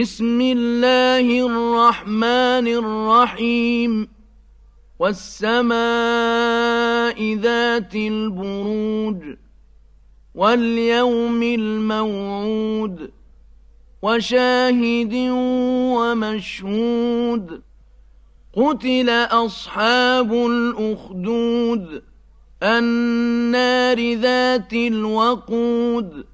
بسم الله الرحمن الرحيم. والسماء ذات البروج واليوم الموعود وشاهد ومشهود. قتل أصحاب الأخدود النار ذات الوقود.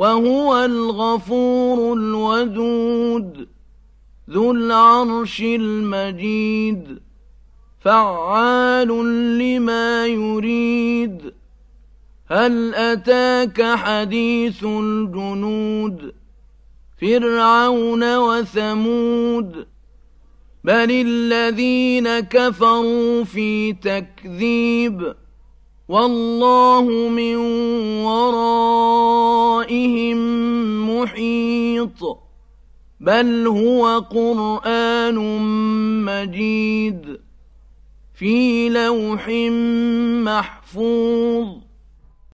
وهو الغفور الودود ذو العرش المجيد فعال لما يريد. هل أتاك حديث الجنود؟ فرعون وثمود بل الذين كفروا في تكذيب والله من ورائهم محيط بل هو قرآن مجيد في لوح محفوظ.